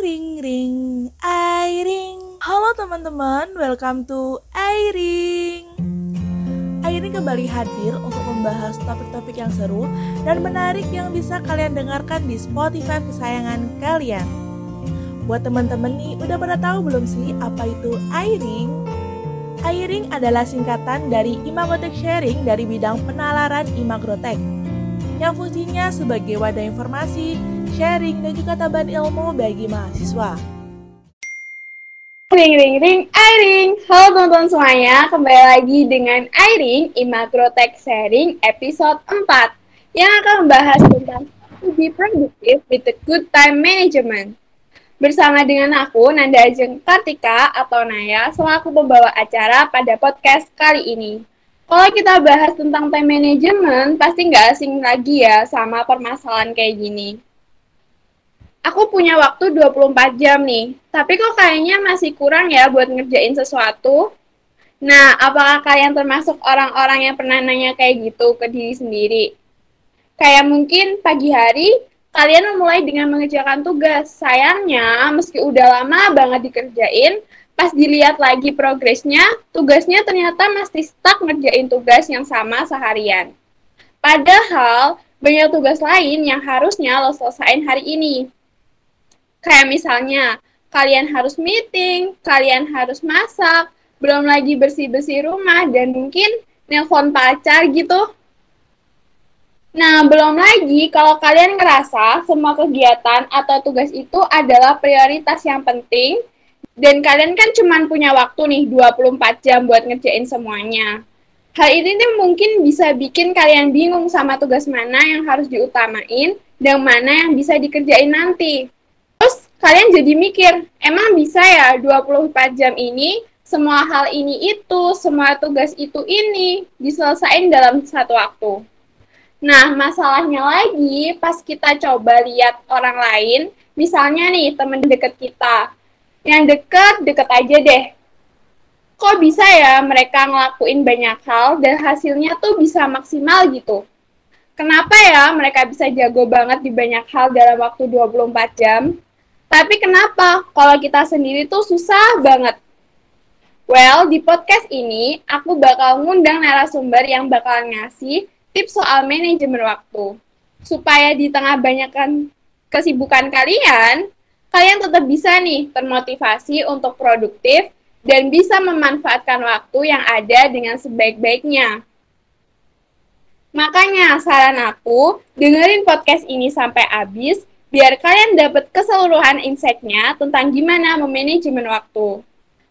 ring ring airing. Halo teman-teman, welcome to airing. Airing kembali hadir untuk membahas topik-topik yang seru dan menarik yang bisa kalian dengarkan di Spotify kesayangan kalian. Buat teman-teman nih, udah pada tahu belum sih apa itu airing? Airing adalah singkatan dari Imagotek Sharing dari bidang penalaran Imagrotek yang fungsinya sebagai wadah informasi, sharing, dan juga tambahan ilmu bagi mahasiswa. Ring ring ring Airing. Halo teman-teman semuanya, kembali lagi dengan Airing Imagrotek Sharing episode 4 yang akan membahas tentang to be productive with a good time management. Bersama dengan aku, Nanda Ajeng Kartika atau Naya, selaku pembawa acara pada podcast kali ini. Kalau kita bahas tentang time management, pasti nggak asing lagi ya sama permasalahan kayak gini. Aku punya waktu 24 jam nih, tapi kok kayaknya masih kurang ya buat ngerjain sesuatu. Nah, apakah kalian termasuk orang-orang yang pernah nanya kayak gitu ke diri sendiri? Kayak mungkin pagi hari, kalian memulai dengan mengerjakan tugas. Sayangnya, meski udah lama banget dikerjain, pas dilihat lagi progresnya, tugasnya ternyata masih stuck ngerjain tugas yang sama seharian. Padahal, banyak tugas lain yang harusnya lo selesain hari ini. Kayak misalnya, kalian harus meeting, kalian harus masak, belum lagi bersih-bersih rumah, dan mungkin nelpon pacar gitu. Nah, belum lagi kalau kalian ngerasa semua kegiatan atau tugas itu adalah prioritas yang penting dan kalian kan cuma punya waktu nih 24 jam buat ngerjain semuanya. Hal ini nih mungkin bisa bikin kalian bingung sama tugas mana yang harus diutamain dan mana yang bisa dikerjain nanti. Kalian jadi mikir, emang bisa ya 24 jam ini semua hal ini itu, semua tugas itu ini diselesaikan dalam satu waktu. Nah, masalahnya lagi pas kita coba lihat orang lain, misalnya nih teman dekat kita, yang deket deket aja deh. Kok bisa ya mereka ngelakuin banyak hal dan hasilnya tuh bisa maksimal gitu? Kenapa ya mereka bisa jago banget di banyak hal dalam waktu 24 jam tapi kenapa kalau kita sendiri tuh susah banget Well, di podcast ini aku bakal ngundang narasumber yang bakal ngasih tips soal manajemen waktu. Supaya di tengah banyakkan kesibukan kalian, kalian tetap bisa nih termotivasi untuk produktif dan bisa memanfaatkan waktu yang ada dengan sebaik-baiknya. Makanya saran aku, dengerin podcast ini sampai habis biar kalian dapat keseluruhan insight-nya tentang gimana memanajemen waktu.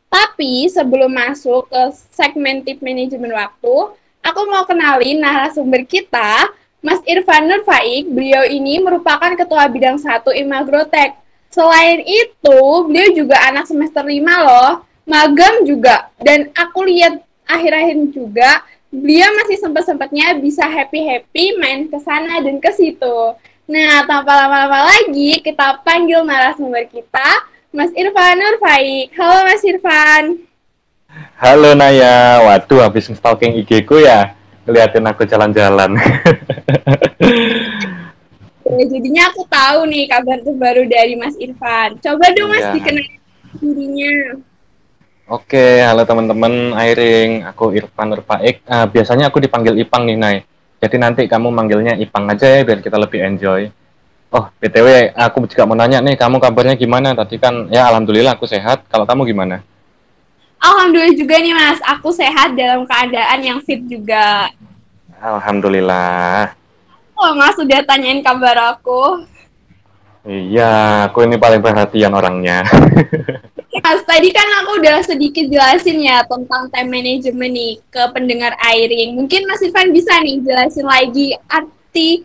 Tapi sebelum masuk ke segmen tip manajemen waktu, aku mau kenalin narasumber kita, Mas Irfan Nurfaik. Beliau ini merupakan Ketua Bidang 1 Imagrotek Selain itu, beliau juga anak semester 5 loh, magang juga. Dan aku lihat akhir-akhir juga, beliau masih sempat-sempatnya bisa happy-happy main ke sana dan ke situ. Nah, tanpa lama-lama lagi, kita panggil narasumber kita, Mas Irfan Nurfaik. Halo Mas Irfan. Halo Naya, waduh habis stalking IG ku ya, ngeliatin aku jalan-jalan. Ya, jadinya aku tahu nih kabar terbaru dari Mas Irfan. Coba dong Mas dikenal dirinya. Oke, halo teman-teman Airing, aku Irfan Nurfaik. Uh, biasanya aku dipanggil Ipang nih, Nay. Jadi nanti kamu manggilnya Ipang aja ya, biar kita lebih enjoy. Oh, BTW, aku juga mau nanya nih, kamu kabarnya gimana? Tadi kan, ya Alhamdulillah aku sehat. Kalau kamu gimana? Alhamdulillah juga nih, Mas. Aku sehat dalam keadaan yang fit juga. Alhamdulillah oh, Mas sudah tanyain kabar aku. Iya, aku ini paling perhatian orangnya. Mas, tadi kan aku udah sedikit jelasin ya tentang time management nih ke pendengar airing. Mungkin Mas Irfan bisa nih jelasin lagi arti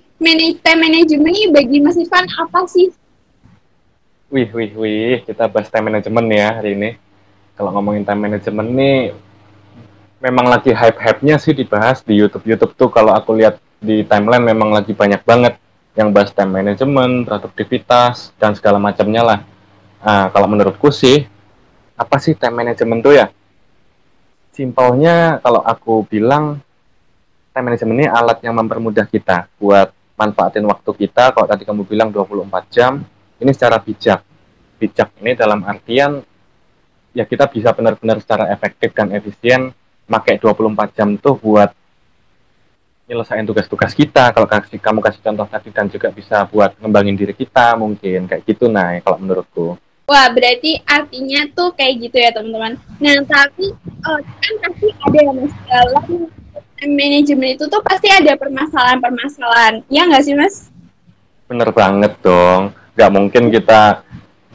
time management ini bagi Mas Irfan apa sih? Wih, wih, wih, kita bahas time management ya hari ini. Kalau ngomongin time management nih, memang lagi hype-hype-nya sih dibahas di YouTube-YouTube tuh kalau aku lihat di timeline memang lagi banyak banget yang bahas time management, produktivitas, dan segala macamnya lah. Nah, kalau menurutku sih, apa sih time management tuh ya? Simpelnya kalau aku bilang, time management ini alat yang mempermudah kita buat manfaatin waktu kita, kalau tadi kamu bilang 24 jam, ini secara bijak. bijak ini dalam artian ya kita bisa benar-benar secara efektif dan efisien pakai 24 jam tuh buat nyelesain tugas-tugas kita kalau kasih kamu kasih contoh tadi dan juga bisa buat ngembangin diri kita mungkin kayak gitu nah kalau menurutku Wah, berarti artinya tuh kayak gitu ya teman-teman. Nah, tapi uh, kan pasti ada yang mas dalam manajemen itu tuh pasti ada permasalahan-permasalahan. Ya nggak sih mas? Bener banget dong. Nggak mungkin kita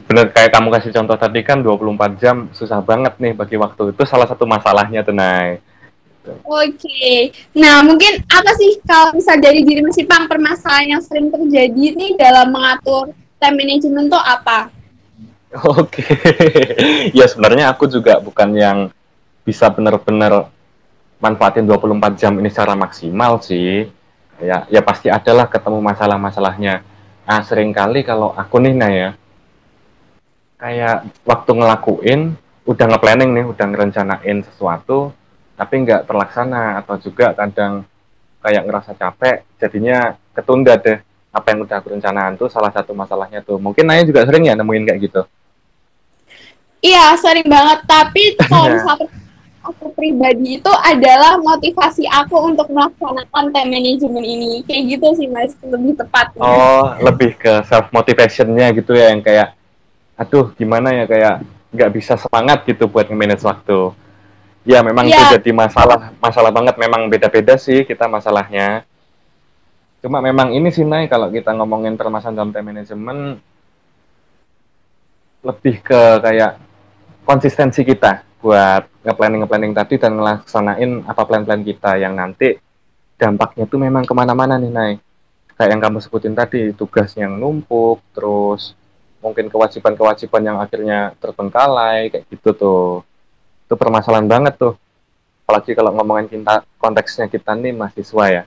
bener kayak kamu kasih contoh tadi kan 24 jam susah banget nih bagi waktu itu salah satu masalahnya tenai. Oke, nah mungkin apa sih kalau misal dari diri Mas Ipang permasalahan yang sering terjadi nih dalam mengatur time management tuh apa? Oke, ya sebenarnya aku juga bukan yang bisa benar-benar manfaatin 24 jam ini secara maksimal sih. Ya, ya pasti adalah ketemu masalah-masalahnya. Ah, sering kali kalau aku nih Naya, kayak waktu ngelakuin, udah nge-planning nih, udah ngerencanain sesuatu, tapi nggak terlaksana atau juga kadang kayak ngerasa capek, jadinya ketunda deh apa yang udah aku rencanain tuh salah satu masalahnya tuh. Mungkin Naya juga sering ya nemuin kayak gitu. Iya, sering banget. Tapi kalau misalnya aku pribadi itu adalah motivasi aku untuk melaksanakan time management ini. Kayak gitu sih, Mas. Lebih tepat. Oh, lebih ke self motivationnya gitu ya, yang kayak, aduh, gimana ya kayak nggak bisa semangat gitu buat nge-manage waktu. Ya, memang ya. itu jadi masalah, masalah banget. Memang beda-beda sih kita masalahnya. Cuma memang ini sih, Nay, kalau kita ngomongin permasalahan dalam time management, lebih ke kayak konsistensi kita buat nge-planning nge-planning tadi dan ngelaksanain apa plan-plan kita yang nanti dampaknya tuh memang ke mana-mana nih Nay. Kayak yang kamu sebutin tadi, tugas yang numpuk, terus mungkin kewajiban-kewajiban yang akhirnya terbengkalai, kayak gitu tuh. Itu permasalahan banget tuh. Apalagi kalau ngomongin kita, konteksnya kita nih mahasiswa ya.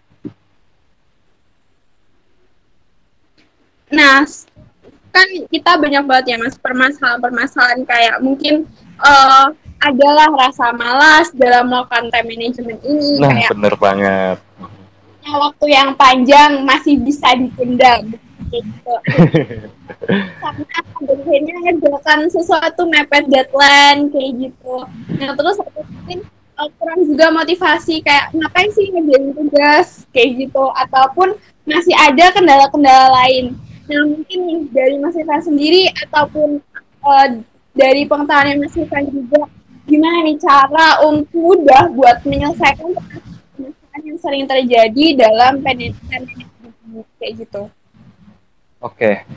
Nah, kan kita banyak banget ya mas permasalahan-permasalahan kayak mungkin uh, adalah rasa malas dalam melakukan time management ini nah kayak bener banget. Waktu yang panjang masih bisa ditunda gitu karena akhirnya ngerjakan sesuatu mepet deadline kayak gitu. Nah terus mungkin uh, kurang juga motivasi kayak ngapain sih ngerjain tugas? Kayak gitu. Ataupun masih ada kendala-kendala lain Nah mungkin dari Mas Irfan sendiri ataupun uh, dari pengetahuan yang Mas Irfan juga gimana nih cara untuk mudah buat menyelesaikan permasalahan yang sering terjadi dalam pendidikan kayak gitu. Oke,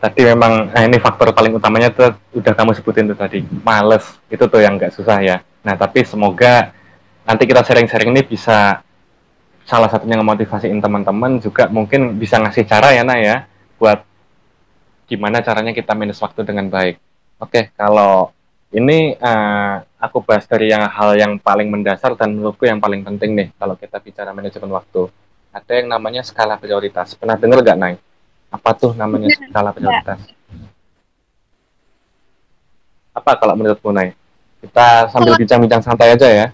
tadi memang nah ini faktor paling utamanya tuh udah kamu sebutin tuh tadi males itu tuh yang nggak susah ya. Nah tapi semoga nanti kita sharing-sharing ini bisa salah satunya ngemotivasiin teman-teman juga mungkin bisa ngasih cara ya Nah ya buat gimana caranya kita manage waktu dengan baik. Oke, kalau ini uh, aku bahas dari yang hal yang paling mendasar dan menurutku yang paling penting nih kalau kita bicara manajemen waktu. Ada yang namanya skala prioritas. Pernah dengar nggak, Nay? Apa tuh namanya skala prioritas? Apa kalau menurutmu, Nay? Kita sambil bincang-bincang santai aja ya.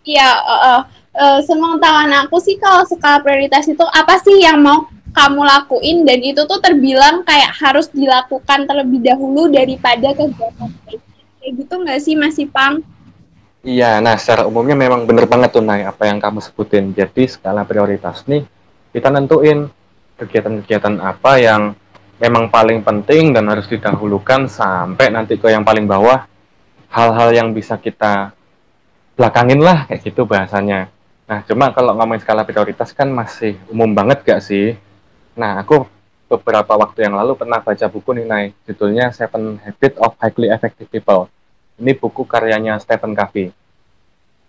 Iya, uh, uh, uh, sepengetahuan aku sih kalau skala prioritas itu apa sih yang mau kamu lakuin dan itu tuh terbilang kayak harus dilakukan terlebih dahulu daripada kegiatan kayak gitu nggak sih masih pang? Iya, nah secara umumnya memang bener banget tuh Nay apa yang kamu sebutin. Jadi skala prioritas nih kita nentuin kegiatan-kegiatan apa yang memang paling penting dan harus didahulukan sampai nanti ke yang paling bawah hal-hal yang bisa kita belakangin lah kayak gitu bahasanya. Nah, cuma kalau ngomongin skala prioritas kan masih umum banget gak sih? Nah, aku beberapa waktu yang lalu pernah baca buku nih, Nay. Judulnya Seven Habits of Highly Effective People. Ini buku karyanya Stephen Covey.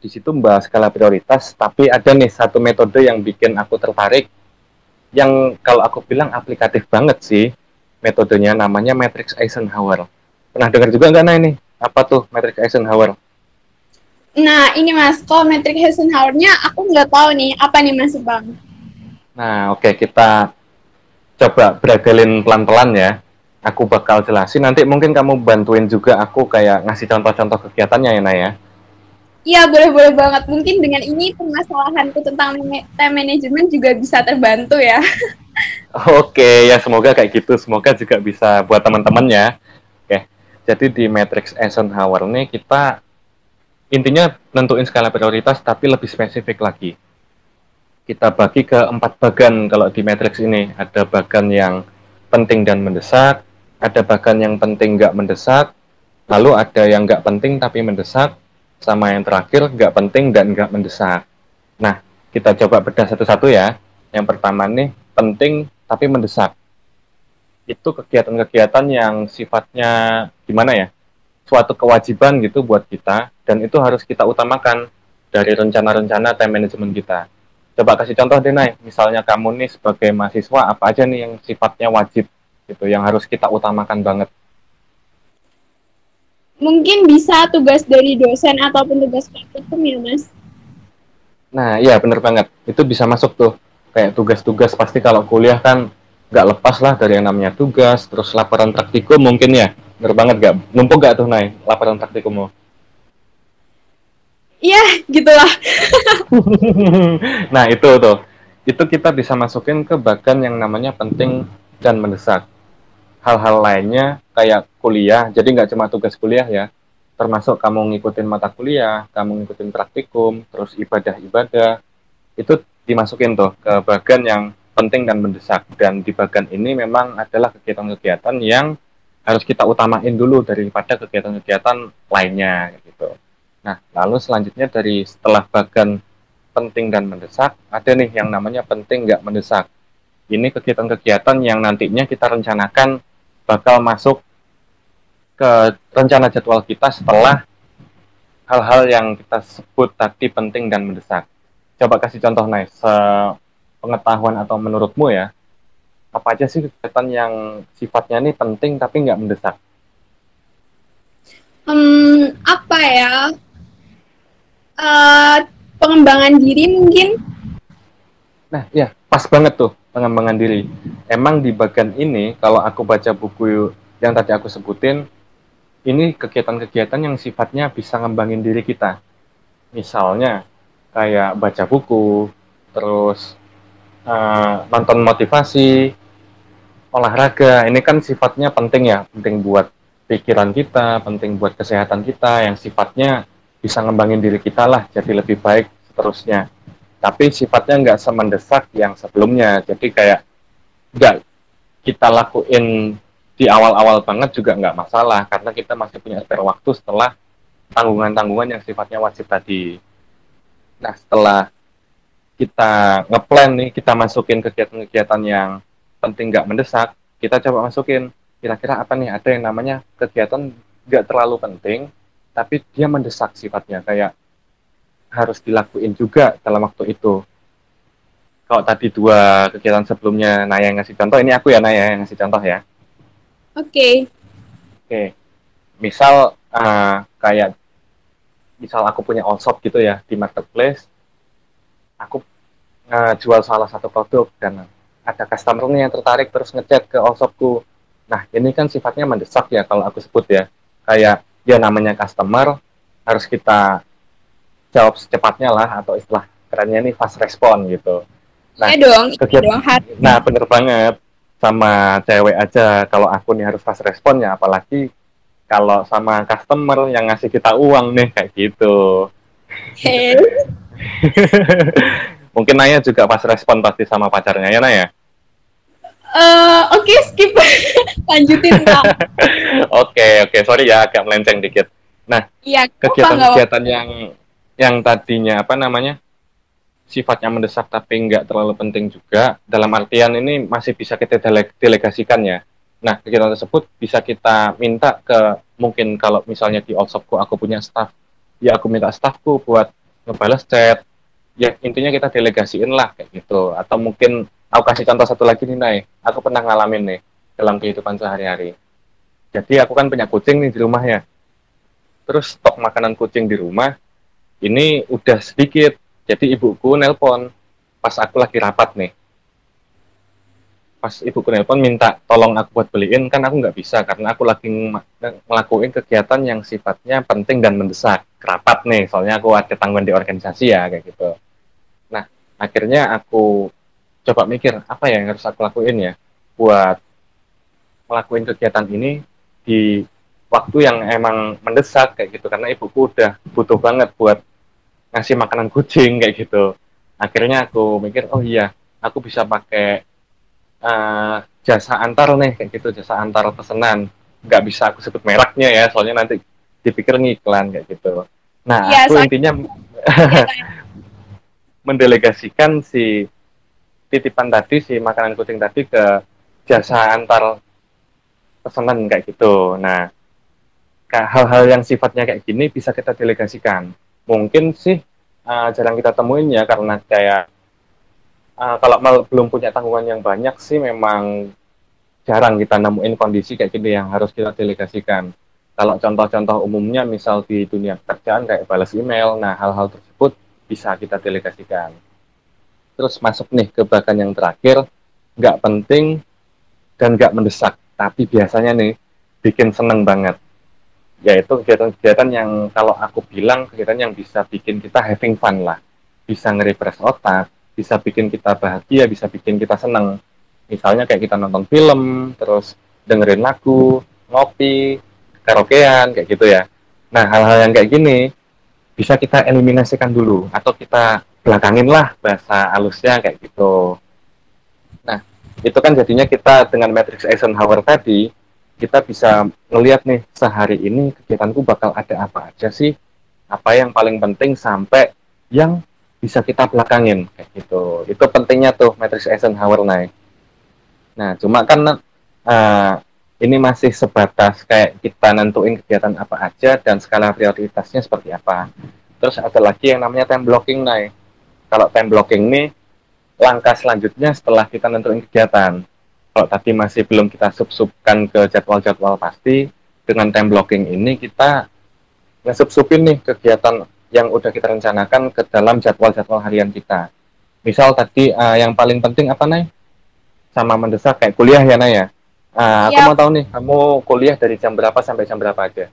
Di situ membahas skala prioritas, tapi ada nih satu metode yang bikin aku tertarik, yang kalau aku bilang aplikatif banget sih, metodenya namanya Matrix Eisenhower. Pernah dengar juga nggak, Nay, ini? Apa tuh Matrix Eisenhower? Nah, ini Mas, kalau Matrix Eisenhower-nya aku nggak tahu nih, apa nih Mas Bang? Nah, oke, okay, kita coba beragalin pelan-pelan ya. Aku bakal jelasin. Nanti mungkin kamu bantuin juga aku kayak ngasih contoh-contoh kegiatannya ya, Naya. Iya, boleh-boleh banget. Mungkin dengan ini permasalahanku tentang time management juga bisa terbantu ya. Oke, ya semoga kayak gitu. Semoga juga bisa buat teman-teman ya. Oke. Jadi di matrix Eisenhower ini kita intinya nentuin skala prioritas tapi lebih spesifik lagi. Kita bagi ke empat bagan kalau di matrix ini. Ada bagan yang penting dan mendesak, ada bagan yang penting nggak mendesak, lalu ada yang nggak penting tapi mendesak, sama yang terakhir nggak penting dan nggak mendesak. Nah, kita coba bedah satu-satu ya. Yang pertama nih penting tapi mendesak. Itu kegiatan-kegiatan yang sifatnya gimana ya? Suatu kewajiban gitu buat kita dan itu harus kita utamakan dari rencana-rencana time management kita. Coba kasih contoh deh, Nay. Misalnya kamu nih sebagai mahasiswa apa aja nih yang sifatnya wajib gitu, yang harus kita utamakan banget? Mungkin bisa tugas dari dosen ataupun tugas praktikum ya mas. Nah iya bener banget. Itu bisa masuk tuh. Kayak tugas-tugas pasti kalau kuliah kan nggak lepas lah dari yang namanya tugas terus laporan praktikum mungkin ya. Bener banget gak? Numpuk gak tuh naik laporan praktikummu iya gitulah. Nah itu tuh. Itu kita bisa masukin ke bagian yang namanya penting dan mendesak. Hal-hal lainnya kayak kuliah, jadi nggak cuma tugas kuliah ya, termasuk kamu ngikutin mata kuliah, kamu ngikutin praktikum, terus ibadah-ibadah, itu dimasukin tuh ke bagian yang penting dan mendesak. Dan di bagian ini memang adalah kegiatan-kegiatan yang harus kita utamain dulu daripada kegiatan-kegiatan lainnya gitu. Nah, lalu selanjutnya dari setelah bagian penting dan mendesak, ada nih yang namanya penting nggak mendesak. Ini kegiatan-kegiatan yang nantinya kita rencanakan bakal masuk ke rencana jadwal kita setelah hal-hal yang kita sebut tadi penting dan mendesak. Coba kasih contoh, nih, pengetahuan atau menurutmu ya, apa aja sih kegiatan yang sifatnya ini penting tapi nggak mendesak? Hmm, apa ya? Uh, pengembangan diri mungkin? Nah, ya pas banget tuh pengembangan diri. Emang di bagian ini, kalau aku baca buku yang tadi aku sebutin, ini kegiatan-kegiatan yang sifatnya bisa ngembangin diri kita. Misalnya, kayak baca buku, terus uh, nonton motivasi, olahraga. Ini kan sifatnya penting ya, penting buat pikiran kita, penting buat kesehatan kita, yang sifatnya bisa ngembangin diri kita lah, jadi lebih baik seterusnya. Tapi sifatnya nggak semendesak yang sebelumnya. Jadi kayak nggak kita lakuin di awal-awal banget juga nggak masalah karena kita masih punya spare waktu setelah tanggungan-tanggungan yang sifatnya wajib tadi. Nah setelah kita ngeplan nih kita masukin kegiatan-kegiatan yang penting nggak mendesak kita coba masukin kira-kira apa nih ada yang namanya kegiatan nggak terlalu penting tapi dia mendesak sifatnya kayak harus dilakuin juga dalam waktu itu. Kalau tadi dua kegiatan sebelumnya Naya yang ngasih contoh, ini aku ya Naya yang ngasih contoh ya. Oke. Okay. Oke. Okay. Misal uh, kayak misal aku punya all shop gitu ya di marketplace, aku uh, jual salah satu produk dan ada customer yang tertarik terus ngechat ke all shopku. Nah ini kan sifatnya mendesak ya kalau aku sebut ya. Kayak ya namanya customer harus kita jawab secepatnya lah atau istilah kerennya ini fast respon gitu. Nah, ya dong, kegiatan, dong hati. Nah, bener banget sama cewek aja kalau aku nih harus fast respon ya apalagi kalau sama customer yang ngasih kita uang nih kayak gitu. Hey. Mungkin Naya juga fast respon pasti sama pacarnya ya Naya? Uh, Oke okay, skip. Lanjutin Oke oke. Okay, okay. sorry ya agak melenceng dikit. Nah ya, kegiatan-kegiatan yang yang tadinya apa namanya sifatnya mendesak tapi nggak terlalu penting juga dalam artian ini masih bisa kita delegasikan ya. Nah kegiatan tersebut bisa kita minta ke mungkin kalau misalnya di Allshopku aku punya staff ya aku minta staffku buat ngebales chat. Ya intinya kita delegasiin lah kayak gitu. Atau mungkin aku kasih contoh satu lagi nih Nay. Aku pernah ngalamin nih dalam kehidupan sehari-hari. Jadi aku kan punya kucing nih di rumah ya terus stok makanan kucing di rumah ini udah sedikit. Jadi ibuku nelpon pas aku lagi rapat nih. Pas ibuku nelpon minta tolong aku buat beliin kan aku nggak bisa karena aku lagi ngelakuin kegiatan yang sifatnya penting dan mendesak. Rapat nih soalnya aku ada tanggungan di organisasi ya kayak gitu. Nah akhirnya aku coba mikir apa ya yang harus aku lakuin ya buat melakukan kegiatan ini di waktu yang emang mendesak kayak gitu. Karena ibuku udah butuh banget buat ngasih makanan kucing kayak gitu. Akhirnya aku mikir oh iya aku bisa pakai uh, jasa antar nih kayak gitu jasa antar pesanan. Nggak bisa aku sebut mereknya ya soalnya nanti dipikir ngiklan kayak gitu. Nah ya, aku intinya ya, mendelegasikan si titipan tadi si makanan kucing tadi ke jasa antar pesanan kayak gitu nah hal-hal yang sifatnya kayak gini bisa kita delegasikan mungkin sih uh, jarang kita temuin ya karena kayak uh, kalau mal, belum punya tanggungan yang banyak sih memang jarang kita nemuin kondisi kayak gini yang harus kita delegasikan. Kalau contoh-contoh umumnya misal di dunia pekerjaan kayak balas email, nah hal-hal tersebut bisa kita delegasikan. Terus masuk nih ke bagian yang terakhir, nggak penting dan nggak mendesak, tapi biasanya nih bikin seneng banget. Yaitu kegiatan-kegiatan yang kalau aku bilang kegiatan yang bisa bikin kita having fun lah. Bisa nge-refresh otak bisa bikin kita bahagia bisa bikin kita seneng. Misalnya kayak kita nonton film terus dengerin lagu ngopi karaokean kayak gitu ya. Nah hal-hal yang kayak gini bisa kita eliminasikan dulu atau kita belakangin lah bahasa halusnya kayak gitu. Nah itu kan jadinya kita dengan matrix Eisenhower tadi kita bisa ngelihat nih sehari ini kegiatanku bakal ada apa aja sih? Apa yang paling penting sampai yang bisa kita belakangin kayak gitu. Itu pentingnya tuh matrix Eisenhower naik nah cuma kan uh, ini masih sebatas kayak kita nentuin kegiatan apa aja dan skala prioritasnya seperti apa. Terus ada lagi yang namanya time blocking naik kalau time blocking nih langkah selanjutnya setelah kita nentuin kegiatan kalau tadi masih belum kita sub-subkan ke jadwal-jadwal pasti, dengan time blocking ini kita ngesub-subin nih kegiatan yang udah kita rencanakan ke dalam jadwal-jadwal harian kita. Misal tadi uh, yang paling penting apa nih? Sama mendesak kayak kuliah ya Naya. Uh, aku ya. mau tahu nih, kamu kuliah dari jam berapa sampai jam berapa aja?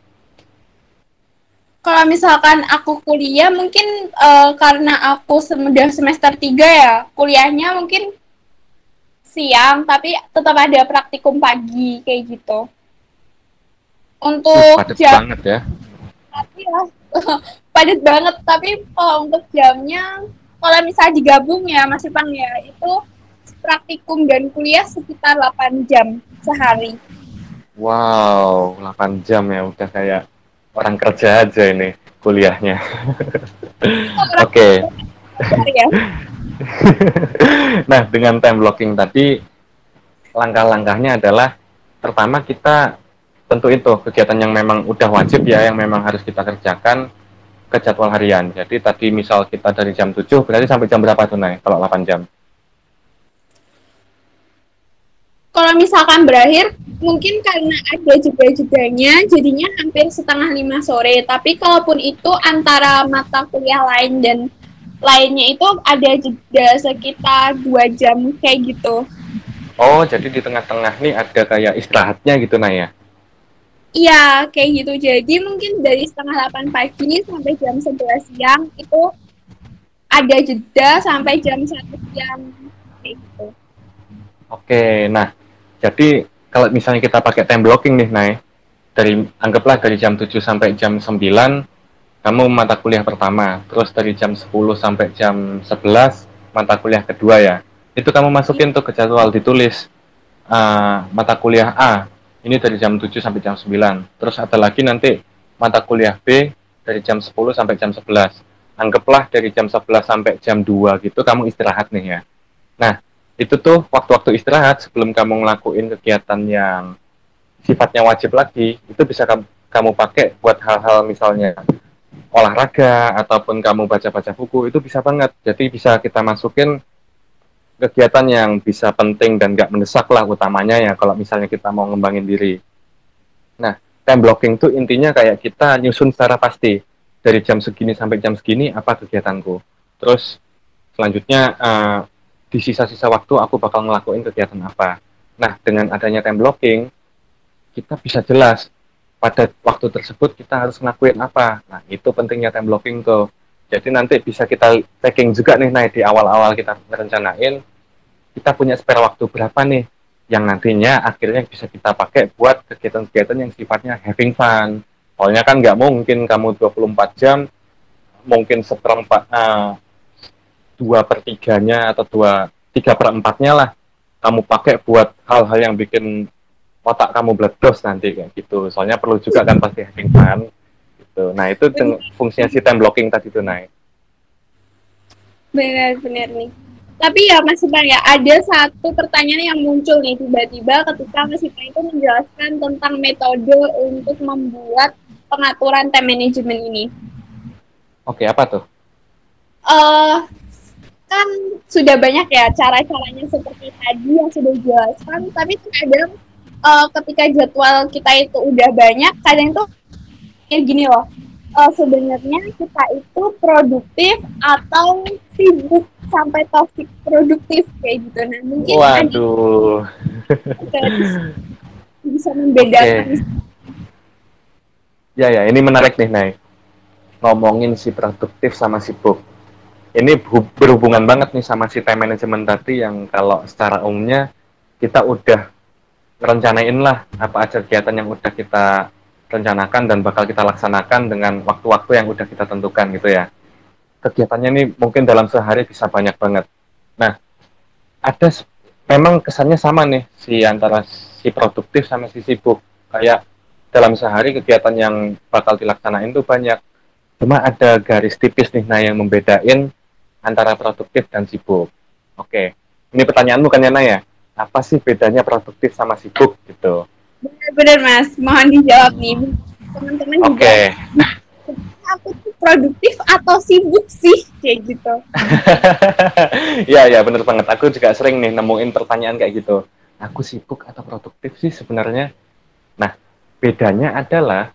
Kalau misalkan aku kuliah mungkin uh, karena aku sudah semester 3 ya, kuliahnya mungkin siang tapi tetap ada praktikum pagi kayak gitu. Untuk padat jam banget ya. Tapi ya padat banget tapi kalau untuk jamnya kalau misalnya digabung ya masih pang ya itu praktikum dan kuliah sekitar 8 jam sehari. Wow 8 jam ya udah kayak orang kerja aja ini kuliahnya oke ya nah, dengan time blocking tadi, langkah-langkahnya adalah pertama kita tentu itu kegiatan yang memang udah wajib ya, yang memang harus kita kerjakan ke jadwal harian. Jadi tadi misal kita dari jam 7, berarti sampai jam berapa tuh, Nay, kalau 8 jam? Kalau misalkan berakhir, mungkin karena ada jeda-jedanya, jadinya hampir setengah lima sore. Tapi kalaupun itu antara mata kuliah lain dan lainnya itu ada jeda sekitar dua jam kayak gitu. Oh, jadi di tengah-tengah nih ada kayak istirahatnya gitu, Naya? Iya, kayak gitu. Jadi mungkin dari setengah 8 pagi sampai jam 11 siang itu ada jeda sampai jam 1 siang. Kayak gitu. Oke, nah jadi kalau misalnya kita pakai time blocking nih, Nay, dari anggaplah dari jam 7 sampai jam 9 kamu mata kuliah pertama, terus dari jam 10 sampai jam 11 mata kuliah kedua ya. Itu kamu masukin tuh ke jadwal ditulis uh, mata kuliah A ini dari jam 7 sampai jam 9. Terus ada lagi nanti mata kuliah B dari jam 10 sampai jam 11. Anggaplah dari jam 11 sampai jam 2 gitu kamu istirahat nih ya. Nah, itu tuh waktu-waktu istirahat sebelum kamu ngelakuin kegiatan yang sifatnya wajib lagi, itu bisa kamu, kamu pakai buat hal-hal misalnya olahraga ataupun kamu baca-baca buku itu bisa banget. Jadi bisa kita masukin kegiatan yang bisa penting dan nggak mendesak lah utamanya ya kalau misalnya kita mau ngembangin diri. Nah, time blocking itu intinya kayak kita nyusun secara pasti dari jam segini sampai jam segini apa kegiatanku. Terus selanjutnya uh, di sisa-sisa waktu aku bakal ngelakuin kegiatan apa. Nah, dengan adanya time blocking kita bisa jelas pada waktu tersebut kita harus ngelakuin apa. Nah, itu pentingnya time blocking tuh. Jadi nanti bisa kita tracking juga nih, nah di awal-awal kita merencanain, kita punya spare waktu berapa nih yang nantinya akhirnya bisa kita pakai buat kegiatan-kegiatan yang sifatnya having fun. Soalnya kan nggak mungkin kamu 24 jam, mungkin seperempat, uh, dua per tiganya atau dua, tiga per empatnya lah kamu pakai buat hal-hal yang bikin otak kamu bledos nanti kayak gitu. Soalnya perlu juga kan pasti having fun. Gitu. Nah itu fungsinya si time blocking tadi tuh naik. Benar-benar nih. Tapi ya Mas Ipan ya, ada satu pertanyaan yang muncul nih tiba-tiba ketika Mas Ipan itu menjelaskan tentang metode untuk membuat pengaturan time management ini. Oke, apa tuh? Uh, kan sudah banyak ya cara-caranya seperti tadi yang sudah dijelaskan, tapi terkadang uh, ketika jadwal kita itu udah banyak, kadang itu kayak gini loh, uh, sebenarnya kita itu produktif atau sibuk sampai toxic produktif kayak gitu. Nah mungkin Waduh. bisa membedakan. Okay. Ya ya, ini menarik nih Nay. Ngomongin si produktif sama sibuk. Ini berhubungan banget nih sama si time management tadi yang kalau secara umumnya kita udah rencanain lah apa aja kegiatan yang udah kita rencanakan dan bakal kita laksanakan dengan waktu-waktu yang udah kita tentukan gitu ya. Kegiatannya ini mungkin dalam sehari bisa banyak banget. Nah, ada memang kesannya sama nih si antara si produktif sama si sibuk. Kayak dalam sehari kegiatan yang bakal dilaksanain tuh banyak. Cuma ada garis tipis nih nah yang membedain antara produktif dan sibuk. Oke, ini pertanyaanmu kan ya Naya? Apa sih bedanya produktif sama sibuk gitu? Benar-benar mas, mohon dijawab nih teman-teman Oke. Okay. Aku tuh produktif atau sibuk sih kayak gitu. Iya ya bener banget. Aku juga sering nih nemuin pertanyaan kayak gitu. Aku sibuk atau produktif sih sebenarnya. Nah bedanya adalah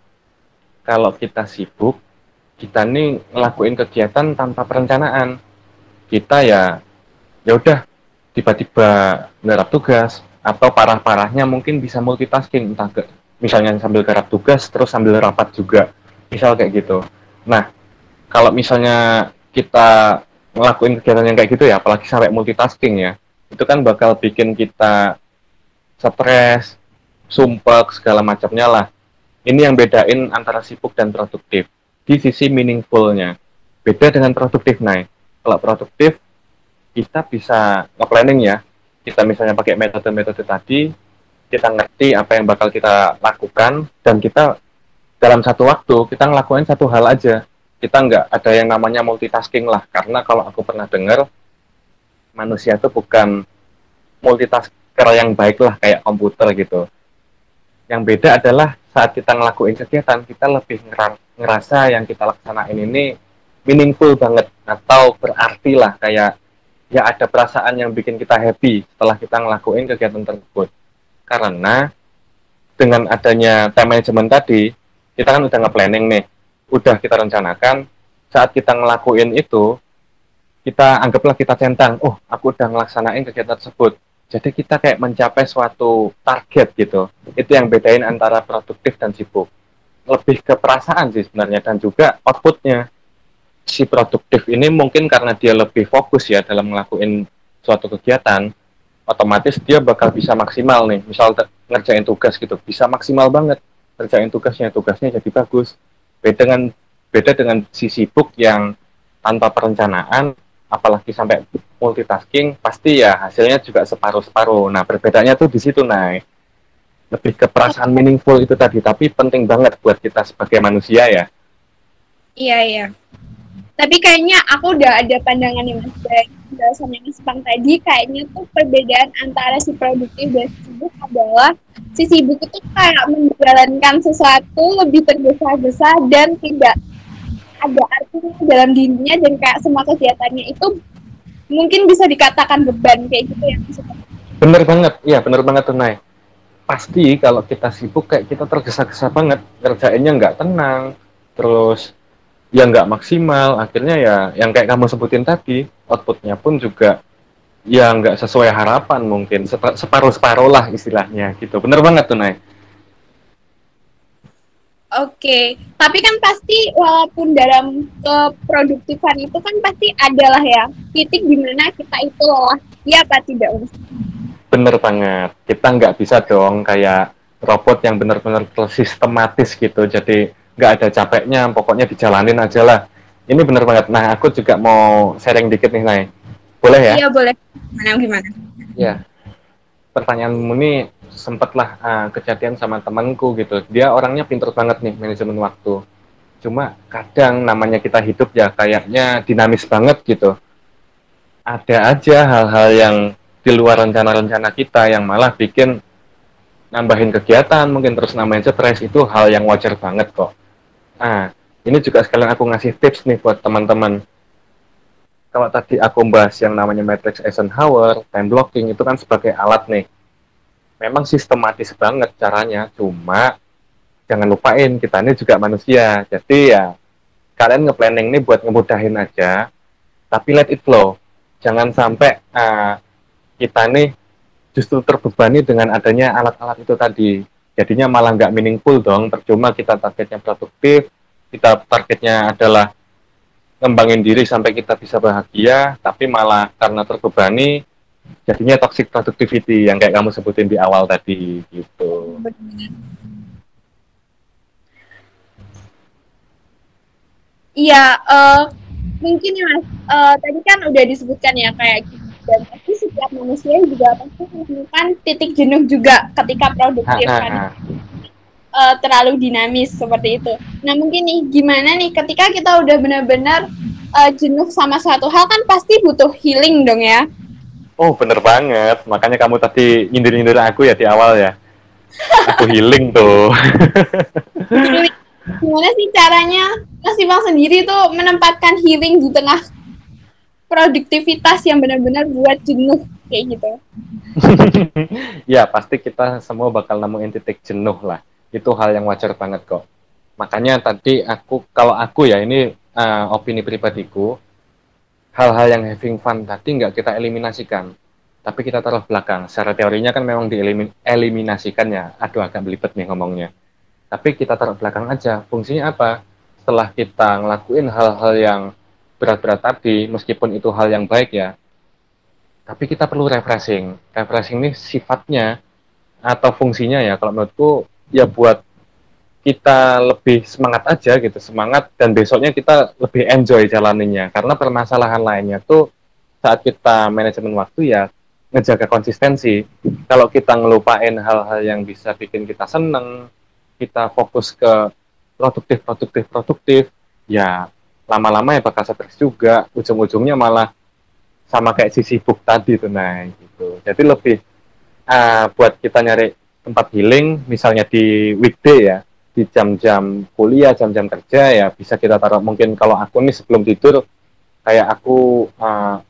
kalau kita sibuk, kita nih ngelakuin kegiatan tanpa perencanaan. Kita ya ya udah tiba-tiba ngerap tugas, atau parah-parahnya mungkin bisa multitasking entah ke misalnya sambil garap tugas terus sambil rapat juga misal kayak gitu. Nah kalau misalnya kita ngelakuin kegiatan yang kayak gitu ya apalagi sampai multitasking ya itu kan bakal bikin kita stres sumpek segala macamnya lah. Ini yang bedain antara sibuk dan produktif. Di sisi meaningfulnya. Beda dengan produktif naik kalau produktif kita bisa nge-planning ya kita misalnya pakai metode-metode tadi, kita ngerti apa yang bakal kita lakukan, dan kita dalam satu waktu, kita ngelakuin satu hal aja. Kita nggak ada yang namanya multitasking lah, karena kalau aku pernah dengar, manusia itu bukan multitasker yang baik lah, kayak komputer gitu. Yang beda adalah saat kita ngelakuin kegiatan, kita lebih ngerasa yang kita laksanain ini meaningful banget, atau berarti lah, kayak ya ada perasaan yang bikin kita happy setelah kita ngelakuin kegiatan tersebut. Karena dengan adanya time management tadi, kita kan udah nge-planning nih, udah kita rencanakan, saat kita ngelakuin itu, kita anggaplah kita centang, oh aku udah ngelaksanain kegiatan tersebut. Jadi kita kayak mencapai suatu target gitu. Itu yang bedain antara produktif dan sibuk. Lebih ke perasaan sih sebenarnya dan juga outputnya si produktif ini mungkin karena dia lebih fokus ya dalam ngelakuin suatu kegiatan, otomatis dia bakal bisa maksimal nih. Misal ngerjain tugas gitu, bisa maksimal banget ngerjain tugasnya, tugasnya jadi bagus. Beda dengan beda dengan si sibuk yang tanpa perencanaan, apalagi sampai multitasking, pasti ya hasilnya juga separuh-separuh. Nah, perbedaannya tuh di situ, naik lebih ke perasaan meaningful itu tadi, tapi penting banget buat kita sebagai manusia ya. Iya, iya tapi kayaknya aku udah ada pandangan yang mas penjelasan yang mas Pang tadi kayaknya tuh perbedaan antara si produktif dan sibuk adalah si sibuk itu kayak menjalankan sesuatu lebih tergesa-gesa dan tidak ada artinya dalam dirinya dan kayak semua kegiatannya itu mungkin bisa dikatakan beban kayak gitu ya. Bener banget, iya bener banget tuh Nay. Pasti kalau kita sibuk kayak kita tergesa-gesa banget, kerjainnya nggak tenang, terus ya nggak maksimal akhirnya ya yang kayak kamu sebutin tadi outputnya pun juga ya nggak sesuai harapan mungkin separuh separuh lah istilahnya gitu bener banget tuh Nay Oke, tapi kan pasti walaupun dalam keproduktifan itu kan pasti adalah ya titik di mana kita itu lelah, ya apa tidak? Bener banget. Kita nggak bisa dong kayak robot yang benar-benar sistematis gitu. Jadi nggak ada capeknya, pokoknya dijalanin aja lah. Ini bener banget. Nah, aku juga mau sharing dikit nih, Nay. Boleh ya? Iya, boleh. Gimana, gimana? Ya. Pertanyaanmu nih sempatlah uh, kejadian sama temanku gitu. Dia orangnya pinter banget nih manajemen waktu. Cuma kadang namanya kita hidup ya kayaknya dinamis banget gitu. Ada aja hal-hal yang di luar rencana-rencana kita yang malah bikin nambahin kegiatan mungkin terus nambahin stres itu hal yang wajar banget kok. Nah, ini juga sekalian aku ngasih tips nih buat teman-teman. Kalau tadi aku bahas yang namanya matrix Eisenhower, time blocking itu kan sebagai alat nih. Memang sistematis banget caranya cuma jangan lupain kita ini juga manusia. Jadi ya kalian ngeplanning ini buat ngemudahin aja tapi let it flow. Jangan sampai uh, kita nih justru terbebani dengan adanya alat-alat itu tadi jadinya malah nggak meaningful dong percuma kita targetnya produktif kita targetnya adalah ngembangin diri sampai kita bisa bahagia tapi malah karena terbebani jadinya toxic productivity yang kayak kamu sebutin di awal tadi gitu. Iya, uh, mungkin ya mas. Uh, tadi kan udah disebutkan ya kayak. Dan pasti setiap manusia juga pasti menemukan titik jenuh juga ketika produktif kan. Uh, terlalu dinamis seperti itu. Nah mungkin nih gimana nih ketika kita udah benar-benar uh, jenuh sama suatu hal kan pasti butuh healing dong ya Oh bener banget, makanya kamu tadi nyindir-nyindir aku ya di awal ya. Aku healing tuh. Gimana sih caranya Mas Bang sendiri tuh menempatkan healing di tengah produktivitas yang benar-benar buat jenuh kayak gitu? ya pasti kita semua bakal nemuin titik jenuh lah. Itu hal yang wajar banget kok. Makanya tadi aku, kalau aku ya ini uh, opini pribadiku, hal-hal yang having fun tadi nggak kita eliminasikan, tapi kita taruh belakang. Secara teorinya kan memang dieliminasikan ya. Aduh agak belibet nih ngomongnya. Tapi kita taruh belakang aja. Fungsinya apa? Setelah kita ngelakuin hal-hal yang berat-berat tadi, meskipun itu hal yang baik ya, tapi kita perlu refreshing. Refreshing ini sifatnya atau fungsinya ya, kalau menurutku ya buat kita lebih semangat aja gitu semangat dan besoknya kita lebih enjoy jalaninya karena permasalahan lainnya tuh saat kita manajemen waktu ya ngejaga konsistensi. Kalau kita ngelupain hal-hal yang bisa bikin kita seneng kita fokus ke produktif produktif produktif ya lama-lama ya bakal stres juga. Ujung-ujungnya malah sama kayak si sibuk tadi tuh nah gitu. Jadi lebih uh, buat kita nyari tempat healing misalnya di weekday ya di jam-jam kuliah, jam-jam kerja ya bisa kita taruh. Mungkin kalau aku nih sebelum tidur kayak aku uh,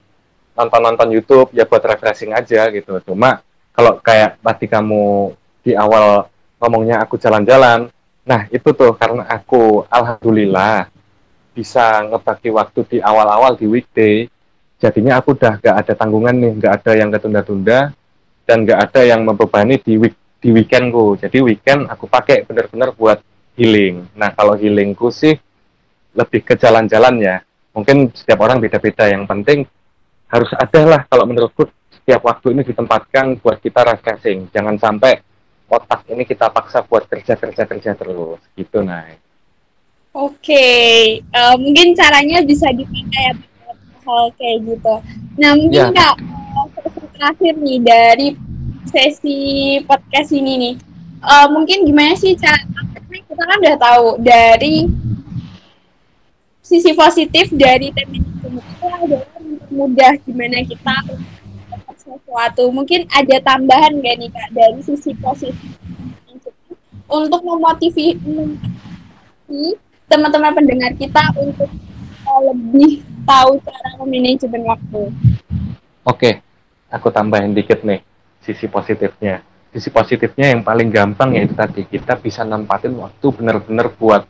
nonton-nonton YouTube ya buat refreshing aja gitu. Cuma kalau kayak tadi kamu di awal ngomongnya aku jalan-jalan, nah itu tuh karena aku alhamdulillah bisa ngebagi waktu di awal-awal di weekday, jadinya aku udah gak ada tanggungan nih, gak ada yang ketunda-tunda dan gak ada yang membebani di week di weekendku. Jadi weekend aku pakai benar-benar buat healing. Nah kalau healingku sih lebih ke jalan-jalan ya. Mungkin setiap orang beda-beda. Yang penting harus ada lah kalau menurutku setiap waktu ini ditempatkan buat kita refreshing. Jangan sampai otak ini kita paksa buat kerja-kerja-kerja terus. Gitu, nah. Oke, okay. uh, eh, mungkin caranya bisa dipakai ya hal kayak gitu. Nah mungkin ya. kak terakhir nih dari sesi podcast ini nih. Uh, mungkin gimana sih cara kita kan udah tahu dari sisi positif dari tim itu adalah mudah gimana kita sesuatu. Mungkin ada tambahan gak nih kak dari sisi positif untuk memotivasi teman-teman pendengar kita untuk lebih tahu cara memanajemen waktu. Oke, aku tambahin dikit nih sisi positifnya sisi positifnya yang paling gampang yaitu tadi kita bisa nempatin waktu benar-benar buat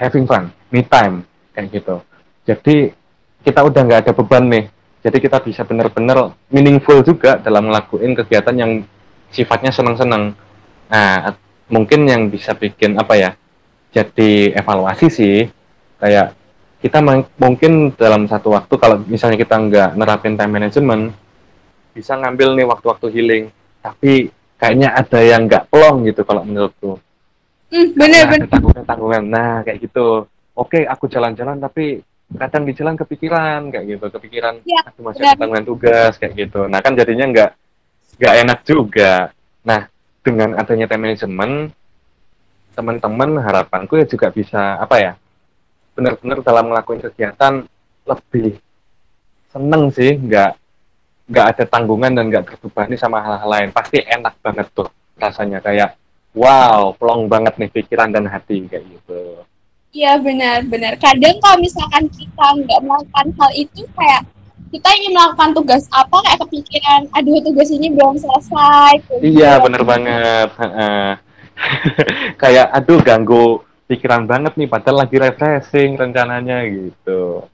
having fun, me time kayak gitu. Jadi kita udah nggak ada beban nih. Jadi kita bisa benar-benar meaningful juga dalam ngelakuin kegiatan yang sifatnya senang-senang. Nah, mungkin yang bisa bikin apa ya? Jadi evaluasi sih. Kayak kita mungkin dalam satu waktu kalau misalnya kita nggak nerapin time management bisa ngambil nih waktu-waktu healing. Tapi kayaknya ada yang nggak plong gitu kalau menurutku. Hmm, bener Nah, bener. ada tanggungan-tanggungan. Nah kayak gitu. Oke aku jalan-jalan tapi kadang di jalan kepikiran kayak gitu. Kepikiran Ya, aku masih ada tanggungan tugas kayak gitu. Nah kan jadinya nggak nggak enak juga. Nah dengan adanya time management teman-teman harapanku ya juga bisa apa ya benar-benar dalam ngelakuin kegiatan lebih seneng sih nggak nggak ada tanggungan dan nggak terbebani sama hal-hal lain pasti enak banget tuh rasanya kayak wow plong banget nih pikiran dan hati kayak gitu Iya benar-benar. Kadang kalau misalkan kita nggak melakukan hal itu kayak kita ingin melakukan tugas apa kayak kepikiran, aduh tugas ini belum selesai. iya gitu. bener banget. kayak aduh ganggu pikiran banget nih padahal lagi refreshing rencananya gitu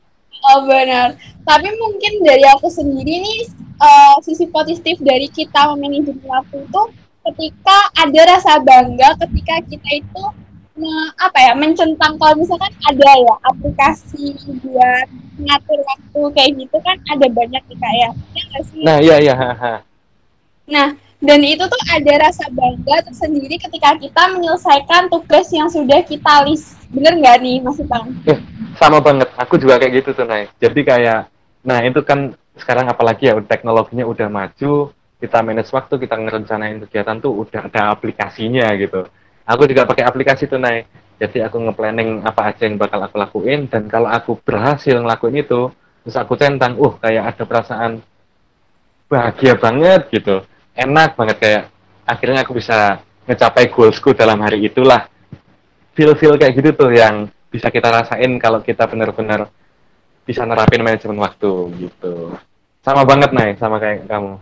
Oh benar. Tapi mungkin dari aku sendiri nih eh, sisi positif dari kita memanajemen waktu itu ketika ada rasa bangga ketika kita itu me- apa ya mencentang kalau misalkan ada ya aplikasi buat ngatur waktu kayak gitu kan ada banyak nih kayak ya nggak sih? nah iya iya. Nah, dan itu tuh ada rasa bangga tersendiri ketika kita menyelesaikan tugas yang sudah kita list. Bener nggak nih, Mas Ipang? sama banget. Aku juga kayak gitu tuh Nay. Jadi kayak nah itu kan sekarang apalagi ya teknologinya udah maju kita manage waktu kita ngerencanain kegiatan tuh udah ada aplikasinya gitu. Aku juga pakai aplikasi tuh Nay. Jadi aku nge-planning apa aja yang bakal aku lakuin dan kalau aku berhasil ngelakuin itu terus aku centang uh kayak ada perasaan bahagia banget gitu enak banget kayak akhirnya aku bisa ngecapai goalsku dalam hari itulah feel-feel kayak gitu tuh yang bisa kita rasain kalau kita benar-benar bisa nerapin manajemen waktu gitu. Sama banget Nay, sama kayak kamu.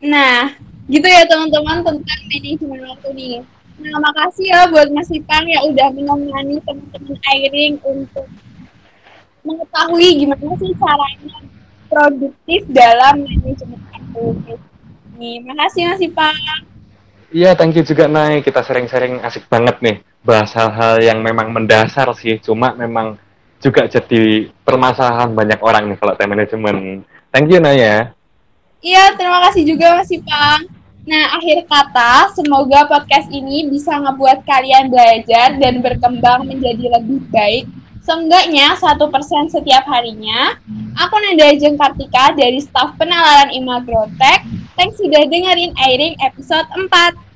Nah, gitu ya teman-teman tentang manajemen waktu nih. Nah, makasih ya buat Mas Ipang yang udah menemani teman-teman Airing untuk mengetahui gimana sih caranya produktif dalam manajemen waktu. Nih, makasih Mas Ipang. Iya, thank you juga Nay. Kita sering-sering asik banget nih bahas hal-hal yang memang mendasar sih. Cuma memang juga jadi permasalahan banyak orang nih kalau time management. Thank you Nay ya. Iya, terima kasih juga Mas Ipang. Nah, akhir kata, semoga podcast ini bisa ngebuat kalian belajar dan berkembang menjadi lebih baik. Seenggaknya satu persen setiap harinya. Aku Nanda Ajeng Kartika dari staf penalaran Imagrotek. Thanks sudah dengerin Airing episode 4.